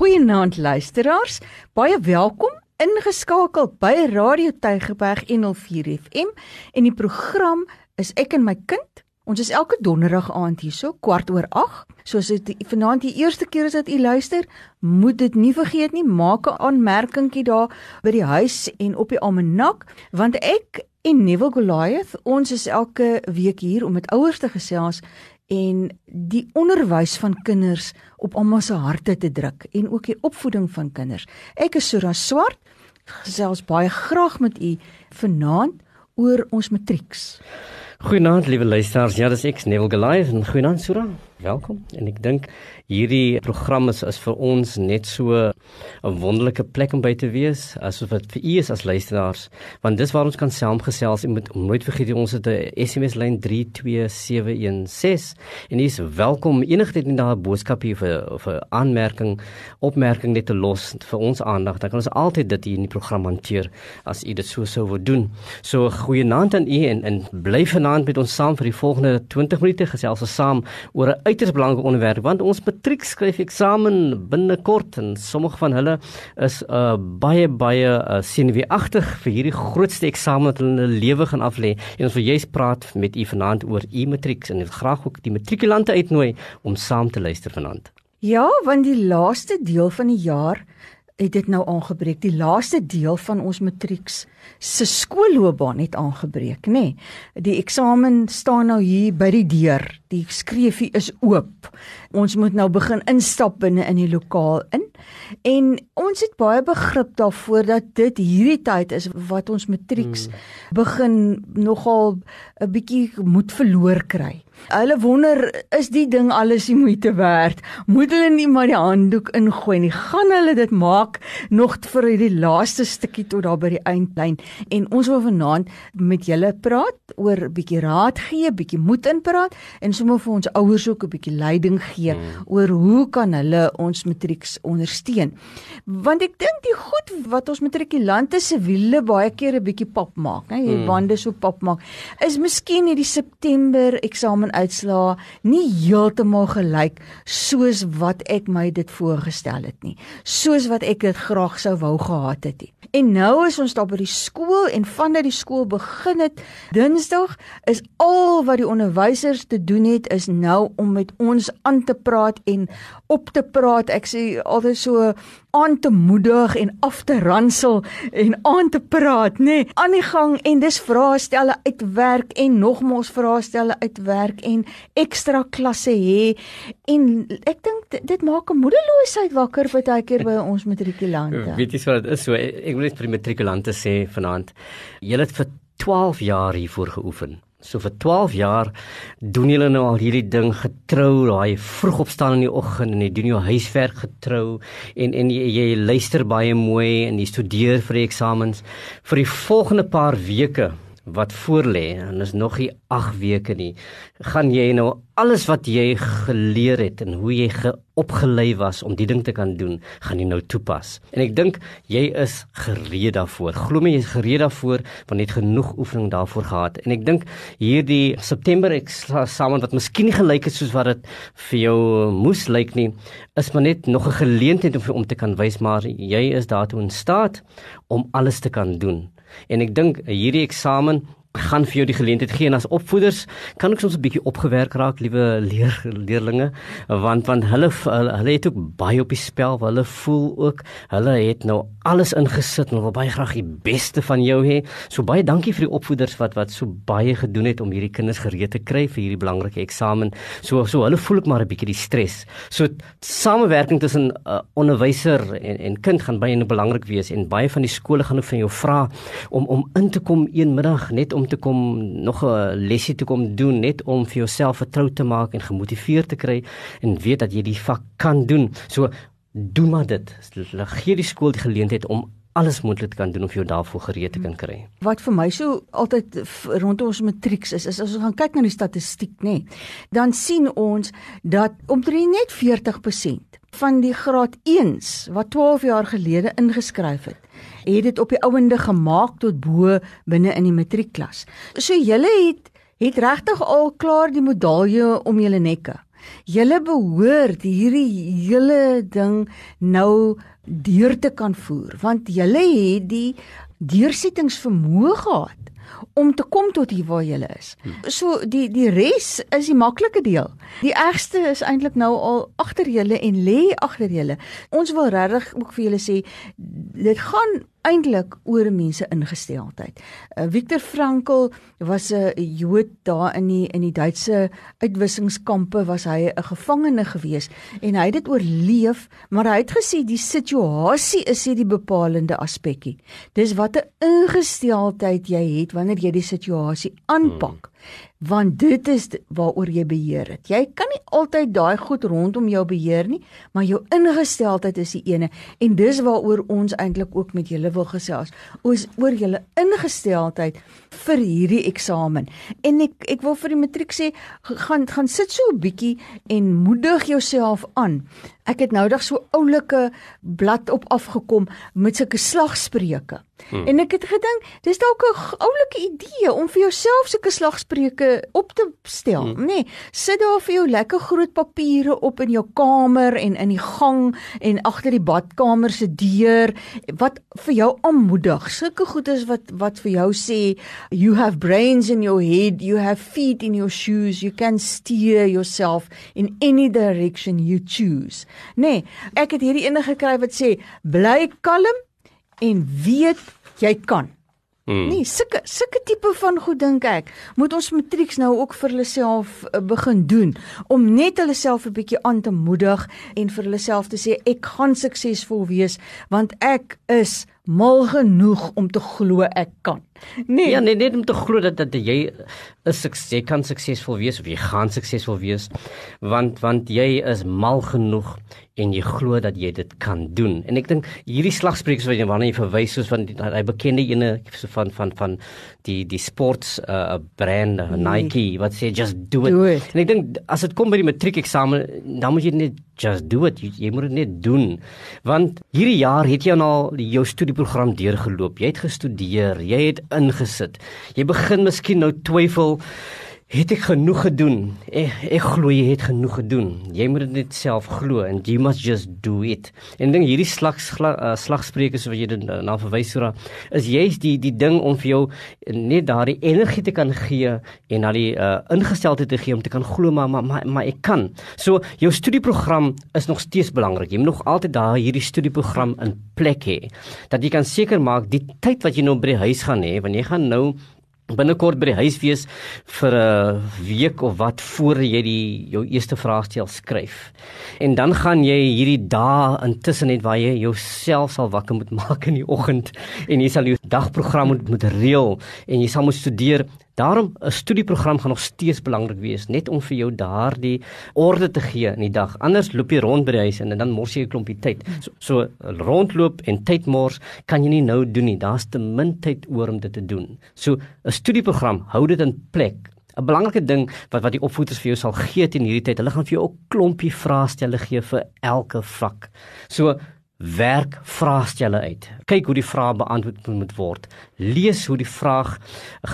Goeienaand luisteraars. Baie welkom ingeskakel by Radio Tygerberg 104 FM en die program is ek en my kind. Ons is elke donderdag aand hierso kwart oor 8. So as dit vanaand die eerste keer is dat u luister, moet dit nie vergeet nie, maak 'n aanmerkingie daar by die huis en op die almanak want ek en Neville Goliath, ons is elke week hier om met ouers te gesels en die onderwys van kinders op almal se harte te druk en ook die opvoeding van kinders. Ek is Sura Swart, gesels baie graag met u vanaand oor ons matrieks. Goeienaand liewe luisteraars. Ja, dis ek Neville Goliath en goeienaand Sura. Welkom. En ek dink hierdie program is, is vir ons net so 'n wonderlike plek om by te wees asof dit vir u is as luisteraars, want dis waar ons kan saamgesels. Jy moet nooit vergeet ons het 'n SMS lyn 32716 en u is welkom enigtyd in daai boodskap hier vir vir aanmerking, opmerking net te los vir ons aandag. Dan kan ons altyd dit hier in die program hanteer as u dit so sou wil doen. So goeienaand aan u en en bly vanaand met ons saam vir die volgende 20 minute gesels ons saam oor 'n uiters belangrike onderwerp want ons matriek skryf eksamen binnekort en sommige van hulle is uh, baie baie uh, senuweeagtig vir hierdie grootste eksamen wat hulle in hulle lewe gaan aflê en ons wil juist praat met u vanaand oor u matriek en ek graag ook die matrikulante uitnooi om saam te luister vanaand. Ja, want die laaste deel van die jaar het dit nou aangebreek. Die laaste deel van ons matrieks se skoolloopbaan het aangebreek, nê. Nee, die eksamen staan nou hier by die deur. Die skreefie is oop. Ons moet nou begin instap binne in die lokaal in. En ons het baie begrip daarvoor dat dit hierdie tyd is wat ons matrieks hmm. begin nogal 'n bietjie moed verloor kry. Hulle wonder is die ding alles die moeite werd? Moet hulle nie maar die handdoek ingooi nie? Gaan hulle dit maak nog vir die laaste stukkie tot daar by die eindlyn? En ons wil vanaand met julle praat oor 'n bietjie raad gee, bietjie moed inpraat en sommer vir ons ouers ook 'n bietjie leiding gee hmm. oor hoe kan hulle ons matrieks ondersteun? Want ek dink die goed wat ons matrikulante se wiele baie keer 'n bietjie pap maak, hè, die hmm. bande so pap maak, is miskien hierdie September eksamen uitslaa nie heeltemal gelyk soos wat ek my dit voorgestel het nie. Soos wat ek dit graag sou wou gehad het. Nie. En nou is ons daar by die skool en vandat die skool begin het Dinsdag is al wat die onderwysers te doen het is nou om met ons aan te praat en op te praat. Ek sê altyd so aan te moedig en af te ransel en aan te praat, nê? Nee, aan die gang en dis vraestelle uitwerk en nogmaals vraestelle uitwerk en ekstra klasse hê. En ek dink dit maak 'n moedeloosheid wakker baie keer by ons matrikulante. Weet jy wat dit is so ek wil net vir die matrikulante sê vanaand, julle het vir 12 jaar hiervoor geoefen. So vir 12 jaar doen julle nou al hierdie ding getrou, daai vroeg opstaan in die oggend en jy doen jou huiswerk getrou en en jy, jy luister baie mooi en jy studeer vir die eksamens. Vir die volgende paar weke wat voorlê en is nog nie 8 weke nie. Gaan jy nou alles wat jy geleer het en hoe jy opgelei was om die ding te kan doen gaan jy nou toepas. En ek dink jy is gereed daarvoor. Glo my jy is gereed daarvoor want jy het genoeg oefening daarvoor gehad. En ek dink hierdie September ek saam wat miskien nie gelyk het soos wat dit vir jou moes lyk nie is maar net nog 'n geleentheid om om te kan wys maar jy is daartoe in staat om alles te kan doen En ek dink hierdie eksamen gaan vir jou die geleentheid gee en as opvoeders kan ek soms 'n bietjie opgewerk raak liewe leer leerlinge want want hulle hulle het ook baie op die spel hulle voel ook hulle het nou alles ingesit en wil baie graag die beste van jou hê. So baie dankie vir die opvoeders wat wat so baie gedoen het om hierdie kinders gereed te kry vir hierdie belangrike eksamen. So so hulle voel ook maar 'n bietjie die stres. So samewerking tussen uh, onderwyser en en kind gaan baie belangrik wees en baie van die skole gaan ook van jou vra om om in te kom een middag net om om te kom nog 'n lesie te kom doen net om vir jouself vertrou te maak en gemotiveerd te kry en weet dat jy die vak kan doen. So doen maar dit. Gee die skool die geleentheid om alles moontlik kan doen om jou daarvoor gereed te kan kry. Wat vir my so altyd rondom ons matrieks is, is as ons gaan kyk na die statistiek, nê, nee, dan sien ons dat omtrent net 40% van die graad 1s wat 12 jaar gelede ingeskryf het, het dit op die ouende gemaak tot bo binne in die matriekklas. So julle het het regtig al klaar die medalje om julle nekke. Julle behoort hierdie hele ding nou deur te kan voer want julle het die deursettingsvermoë gehad om te kom tot hier waar jy is. So die die res is die maklike deel. Die ergste is eintlik nou al agter julle en lê agter julle. Ons wil regtig ook vir julle sê dit gaan eintlik oor mense ingesteldheid. Uh, Viktor Frankl was 'n Jood daar in die in die Duitse uitwissingskampe was hy 'n gevangene gewees en hy het dit oorleef, maar hy het gesê die situasie is nie die bepalende aspekkie. Dis wat 'n ingesteldheid jy het wanneer jy die situasie aanpak. Hmm want dit is waaroor jy beheer het. Jy kan nie altyd daai goed rondom jou beheer nie, maar jou ingesteldheid is die ene en dis waaroor ons eintlik ook met julle wil gesels. Ons oor julle ingesteldheid vir hierdie eksamen. En ek ek wil vir die matriek sê gaan gaan sit so 'n bietjie en moedig jouself aan. Ek het noudag so oulike blad op afgekom met sulke slagspreuke. Hmm. En ek het gedink, dis dalk 'n oulike idee om vir jouself sulke slagspreuke op te stel, hmm. nê. Nee, sit daar vir jou lekker groot papiere op in jou kamer en in die gang en agter die badkamer se deur wat vir jou aanmoedig. Sulke goed is wat wat vir jou sê you have brains in your head, you have feet in your shoes, you can steer yourself in any direction you choose. Nee, ek het hierdie ene gekry wat sê bly kalm en weet jy kan. Hmm. Nee, sulke sulke tipe van goed dink ek moet ons matrieks nou ook vir hulle self uh, begin doen om net hulle self 'n bietjie aan te moedig en vir hulle self te sê ek gaan suksesvol wees want ek is mal genoeg om te glo ek kan. Nee. Ja, nee, net om te glo dat dat jy is jy kan suksesvol wees of jy gaan suksesvol wees want want jy is mal genoeg en jy glo dat jy dit kan doen. En ek dink hierdie slagspreuk wat jy wanneer jy verwys soos van hy bekende ene so van van van die die sports uh, brand uh, Nike wat sê just do it. do it. En ek dink as dit kom by die matriek eksamen dan moet jy net just do it. Jy, jy moet dit net doen. Want hierdie jaar het jy al jou studieprogram deurgeloop. Jy het gestudeer, jy het ingesit. Jy begin miskien nou twyfel Het ek genoeg gedoen? Ek ek glo jy het genoeg gedoen. Jy moet dit net self glo and you must just do it. En ding hierdie slag uh, slagspreukers wat jy dit na verwys sura is juist die die ding om vir jou net daardie energie te kan gee en na die uh, ingesteldheid te gee om te kan glo maar maar maar, maar ek kan. So jou studieprogram is nog steeds belangrik. Jy moet nog altyd daar hierdie studieprogram in plek hê dat jy kan seker maak die tyd wat jy nou by die huis gaan hê wanneer jy gaan nou binnekort by die huis wees vir 'n week of wat voor jy die jou eerste vraagstel skryf. En dan gaan jy hierdie dae intussen net waar jy jouself sal wakker moet maak in die oggend en jy sal jou dagprogram moet moet reël en jy sal moet studeer Daarom 'n studieprogram gaan nog steeds belangrik wees net om vir jou daardie orde te gee in die dag. Anders loop jy rond by die huis en dan mors jy 'n klompie tyd. So, so rondloop en tyd mors kan jy nie nou doen nie. Daar's te min tyd oor om dit te doen. So 'n studieprogram hou dit in plek. 'n Belangrike ding wat wat die opvoeders vir jou sal gee in hierdie tyd, hulle gaan vir jou 'n klompie vraestelle gee vir elke vak. So werk vraestelle uit. Kyk hoe die vrae beantwoord moet word. Lees hoe die vraag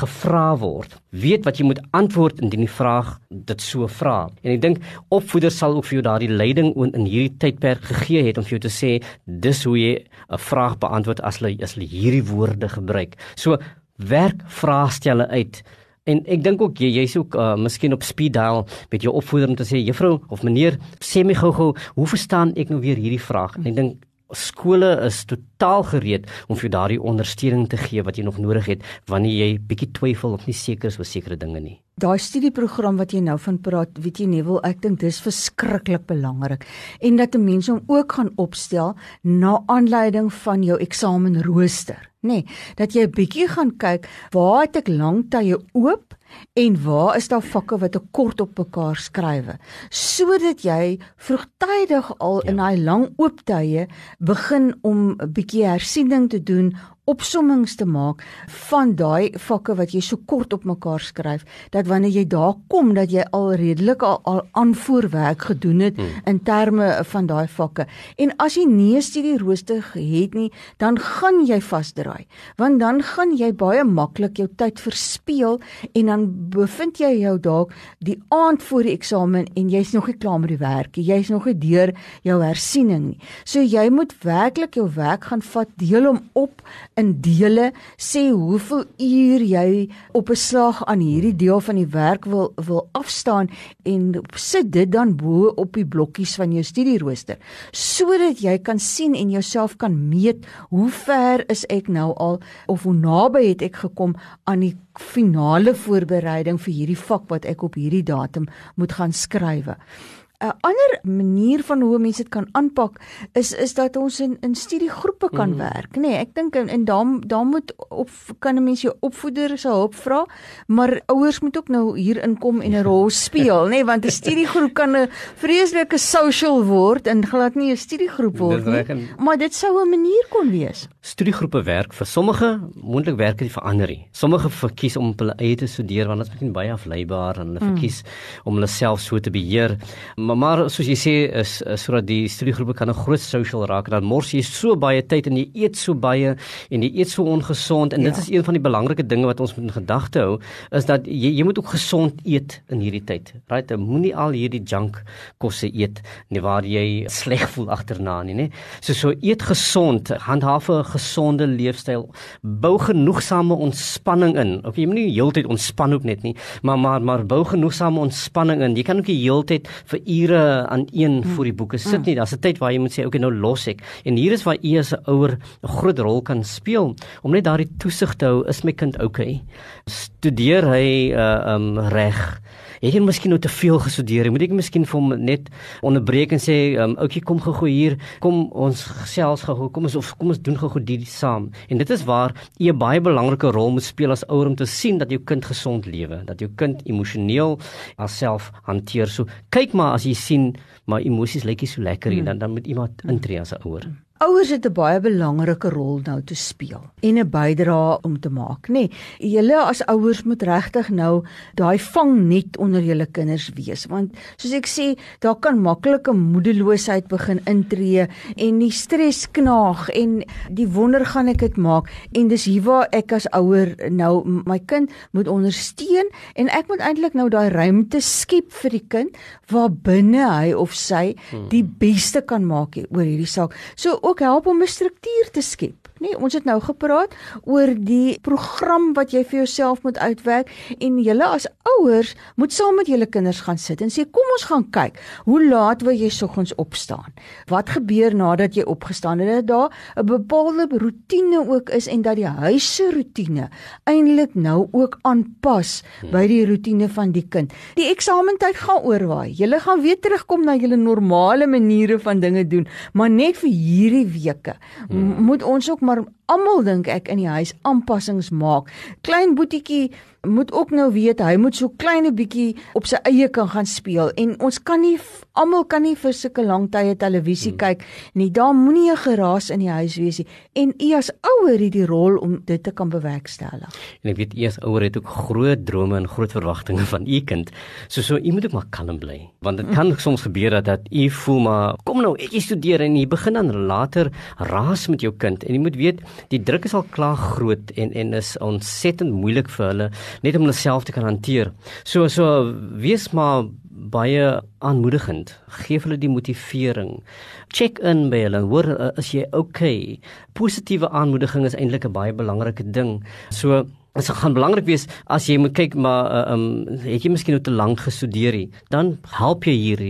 gevra word. Weet wat jy moet antwoord indien die vraag dit so vra. En ek dink opvoeders sal ook vir jou daardie leiding in hierdie tydperk gegee het om vir jou te sê dis hoe jy 'n vraag beantwoord as hulle as hulle hierdie woorde gebruik. So werk vraestelle uit. En ek dink ook jy jy's ook uh, miskien op speed dial met jou opvoeder om te sê juffrou of meneer sê my gou-gou hoe verstaan ek nou weer hierdie vraag? En ek dink skole is totaal gereed om vir daardie ondersteuning te gee wat jy nog nodig het wanneer jy bietjie twyfel of nie seker is oor sekere dinge nie. Daai studieprogram wat jy nou van praat, weet jy Neville, ek dink dis verskriklik belangrik en dat 'n mens hom ook gaan opstel na aanleiding van jou eksamenrooster, nê? Nee, dat jy 'n bietjie gaan kyk, waar het ek lank tye oop en waar is daar vakke wat ek kort op mekaar skrywe sodat jy vroegtydig al ja. in daai lang oop tye begin om 'n bietjie hersiening te doen opsommings te maak van daai vakke wat jy so kort op mekaar skryf dat wanneer jy daar kom dat jy al redelik al, al aanvoerwerk gedoen het hmm. in terme van daai vakke. En as jy nie 'n studie rooster het nie, dan gaan jy vasdraai. Want dan gaan jy baie maklik jou tyd verspeel en dan bevind jy jou dalk die aand voor die eksamen en jy's nog nie klaar met die werk nie. Jy's nog nie deur jou hersiening nie. So jy moet werklik jou werk gaan vat, deel hom op in dele sê hoeveel uur jy op 'n slag aan hierdie deel van die werk wil wil afstaan en sit dit dan bo op die blokkies van jou studierooster sodat jy kan sien en jouself kan meet hoe ver is ek nou al of hoe naby het ek gekom aan die finale voorbereiding vir hierdie vak wat ek op hierdie datum moet gaan skrywe. 'n ander manier van hoe mense dit kan aanpak is is dat ons in in studiegroepe kan mm. werk, nê. Nee, ek dink en, en daar daar moet op kan 'n mens jou opvoeder se hulp vra, maar ouers moet ook nou hier inkom en 'n rol speel, nê, nee, want 'n studiegroep kan 'n vreeslike social word en glad nie 'n studiegroep word nie. Maar dit sou 'n manier kon wees. Studiegroepe werk vir sommige moontlik werk dit verander nie. Sommige verkies om op hulle eie te studeer want dit is baie afleibaar en hulle mm. verkies om hulle self so te beheer maar maar soos jy sê is, is sodat die studiegroepe kan 'n groot social raak dan mors jy so baie tyd en jy eet so baie en jy eet so ongesond en ja. dit is een van die belangrike dinge wat ons moet in gedagte hou is dat jy jy moet ook gesond eet in hierdie tyd. Right? Moenie al hierdie junk kosse eet nie waar jy sleg voel agterna nie, nê? So so eet gesond, handhaaf 'n gesonde leefstyl, bou genoegsame ontspanning in. Okay, jy moenie heeltyd ontspan ook net nie, maar maar maar bou genoegsame ontspanning in. Jy kan ook die heeltyd vir ure aan een hmm. voor die boeke sit nie. Daar's 'n tyd waar jy moet sê, okay, nou los ek. En hier is waar u as 'n ouer 'n groot rol kan speel om net daardie toesig te hou, is my kind okay? Studeer hy uh um reg? Het jy miskien nou te veel gestudeer? Moet ek miskien vir hom net onderbreek en sê, um, "Oukie, kom gou hier. Kom ons gesels gou. Kom ons of kom ons doen gou dit saam." En dit is waar jy 'n baie belangrike rol moet speel as ouer om te sien dat jou kind gesond lewe, dat jou kind emosioneel alself hanteer. So kyk maar as jy sien maar emosies lyk nie so lekker nie, hmm. dan dan moet iemand intree as 'n ouer. Hmm. Ouers het 'n baie belangrike rol nou te speel en 'n bydrae om te maak, nê. Nee, julle as ouers moet regtig nou daai vangnet onder julle kinders wees, want soos ek sê, daar kan maklike moedeloosheid begin intree en die stres knaag en die wonder gaan ek dit maak en dis hier waar ek as ouer nou my kind moet ondersteun en ek moet eintlik nou daai ruimte skep vir die kind waar binne hy of sy hmm. die beste kan maak oor hierdie saak. So ook help om 'n struktuur te skep. Nee, ons het nou gepraat oor die program wat jy vir jouself moet uitwerk en julle as ouers moet saam met julle kinders gaan sit en sê kom ons gaan kyk. Hoe laat wil jy soggens opstaan? Wat gebeur nadat jy opgestaan het? Dat daar 'n bepaalde rotine ook is en dat die huis se rotine eintlik nou ook aanpas by die rotine van die kind. Die eksamentyd gaan oorwaai. Julle gaan weer terugkom na julle normale maniere van dinge doen, maar net vir hierdie weke hmm. moet ons ook maar almal dink ek in die huis aanpassings maak. Klein boetiekie moet ook nou weet hy moet so klein 'n bietjie op sy eie kan gaan speel en ons kan nie almal kan nie vir sulke lang tye televisie hmm. kyk nie. Daar moenie 'n geraas in die huis wees nie. En u as ouer het die rol om dit te kan bewerkstellig. En ek weet u as ouer het ook groot drome en groot verwagtinge van u kind. So so u moet ook maar kalm bly want dit kan soms gebeur dat dat u voel maar kom nou ek studeer en jy begin dan later raas met jou kind en jy moet weet die druk is al klaar groot en en is ontsettend moeilik vir hulle net om hulle self te kan hanteer. So so wees maar baie aanmoedigend. Geef hulle die motivering. Check in by hulle. Hoor as jy okay. Positiewe aanmoediging is eintlik 'n baie belangrike ding. So Dit gaan belangrik wees as jy moet kyk maar uh, um het jy miskien nou te lank gestudeer hier? Dan help jy hier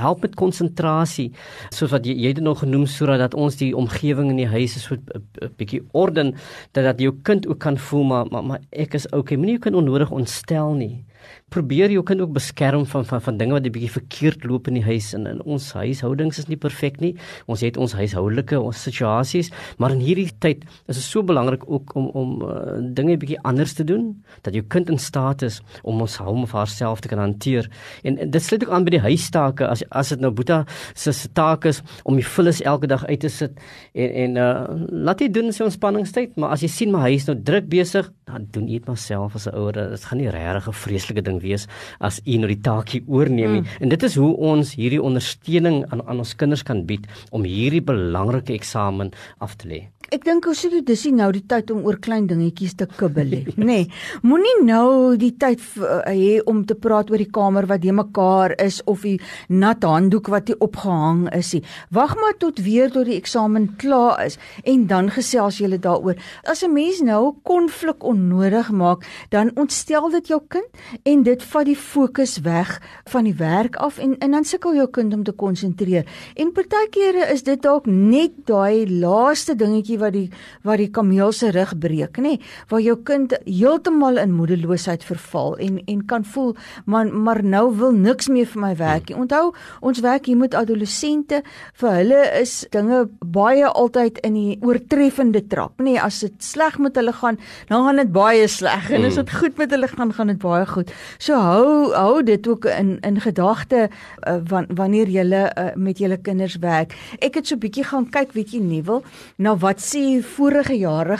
help met konsentrasie soos wat jy jy het nog genoem sodat dat ons die omgewing in die huis is so 'n uh, bietjie orden dat dat jou kind ook kan voel maar maar, maar ek is okay. Moenie jou kind onnodig ontstel nie probeer jou kind ook beskerm van van van dinge wat 'n bietjie verkeerd loop in die huis en in ons huishoudings is nie perfek nie. Ons het ons huishoudelike ons situasies, maar in hierdie tyd is dit so belangrik ook om om uh, dinge bietjie anders te doen dat jou kind in staat is om ons hom of haarself te kan hanteer. En, en dit sluit ook aan by die huistake as as dit nou Boeta se taak is om die vullis elke dag uit te sit en en uh, laat hy doen sy ontspanningstyd, maar as jy sien maar hy is nou druk besig, dan doen jy dit maar self as 'n ouer. Dit gaan nie regtig 'n vreeslike ding wees as u nou die taakie oorneem nie. Mm. En dit is hoe ons hierdie ondersteuning aan aan ons kinders kan bied om hierdie belangrike eksamen af te lê ek dink ons sê dis nie nou die tyd om oor klein dingetjies te kibbel nie, nê. Nee, Moenie nou die tyd uh, hê om te praat oor die kamer wat de mekaar is of die nat handdoek wat nie opgehang is nie. Wag maar tot weer tot die eksamen klaar is en dan gesels julle daaroor. As 'n mens nou konflik onnodig maak, dan ontstel dit jou kind en dit vat die fokus weg van die werk af en en dan sukkel jou kind om te konsentreer. En partykeere is dit dalk net daai laaste dingetjie wat die wat die kameel se rug breek, nê, waar jou kind heeltemal in moedeloosheid verval en en kan voel maar maar nou wil niks meer vir my werk nie. Onthou, ons werk hier met adolessente, vir hulle is dinge baie altyd in die oortreffende trap, nê. As dit sleg met hulle gaan, dan gaan dit baie sleg en as dit mm. goed met hulle gaan, gaan dit baie goed. So hou hou dit ook in in gedagte uh, wanneer jy uh, met julle kinders werk. Ek het so bietjie gaan kyk, weet jy nie, wil na wat sê vorige jare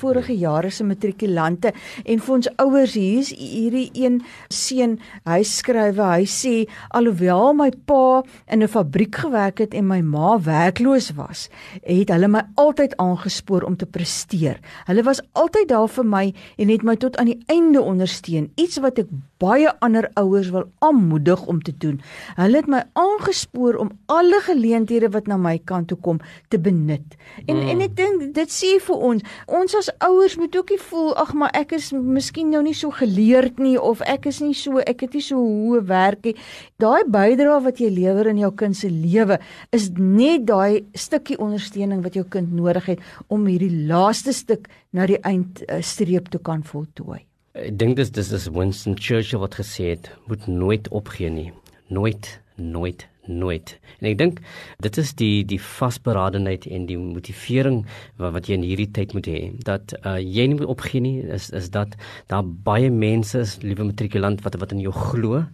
vorige jare se matrikulante en vir ons ouers hier's hierdie een seun hy skrywe hy sê alhoewel my pa in 'n fabriek gewerk het en my ma werkloos was het hulle my altyd aangespoor om te presteer. Hulle was altyd daar vir my en het my tot aan die einde ondersteun. Iets wat ek baie ander ouers wil aanmoedig om te doen hulle het my aangespoor om alle geleenthede wat na my kant toe kom te benut en mm. en ek dink dit sê vir ons, ons as ouers moet ook nie voel ag maar ek is miskien nou nie so geleerd nie of ek is nie so ek het nie so hoe werk nie. Daai bydrae wat jy lewer in jou kind se lewe is net daai stukkie ondersteuning wat jou kind nodig het om hierdie laaste stuk na die eindstreep toe kan voltooi. Ek dink dis dis is Winston Churchill wat gesê het, moet nooit opgee nie. Nooit, nooit nooit. En ek dink dit is die die vasberadenheid en die motivering wat, wat jy in hierdie tyd moet hê dat uh, jy nie moet opgee nie is is dat daar baie mense is liewe matrikulant wat wat in jou glo,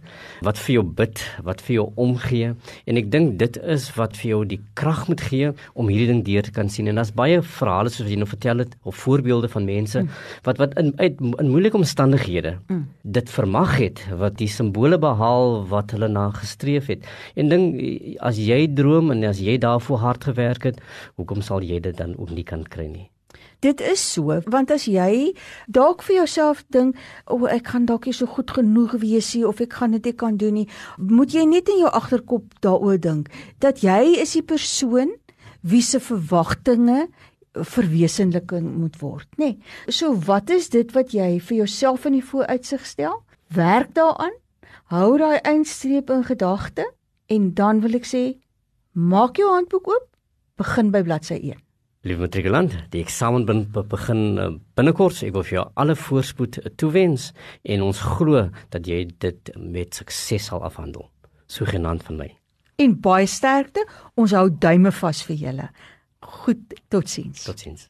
wat vir jou bid, wat vir jou omgee en ek dink dit is wat vir jou die krag moet gee om hierdie ding deur te kan sien en daar's baie verhale soos wat jy nou vertel het of voorbeelde van mense mm. wat wat in uit, in moeilike omstandighede mm. dit vermag het wat die simbole behaal wat hulle na gestreef het en ding as jy droom en as jy daarvoor hard gewerk het, hoekom sal jy dit dan ook nie kan kry nie? Dit is so, want as jy dalk vir jouself dink, "O, oh, ek gaan dalk nie so goed genoeg wees nie of ek gaan dit nie kan doen nie," moet jy net in jou agterkop daaroor dink dat jy is die persoon wie se verwagtinge verwesenliking moet word, nê? Nee. So wat is dit wat jy vir jouself in die vooruitsig stel? Werk daaraan. Hou daai eindstreep in gedagte En dan wil ek sê, maak jou handboek oop, begin by bladsy 1. Liewe matrikulant, die eksamen bin, begin uh, binnekort. Ek wil vir jou alle voorspoed uh, toewens en ons glo dat jy dit met sukses sal afhandel. So genant van my. En baie sterkte. Ons hou duime vas vir julle. Goed, totsiens. Totsiens.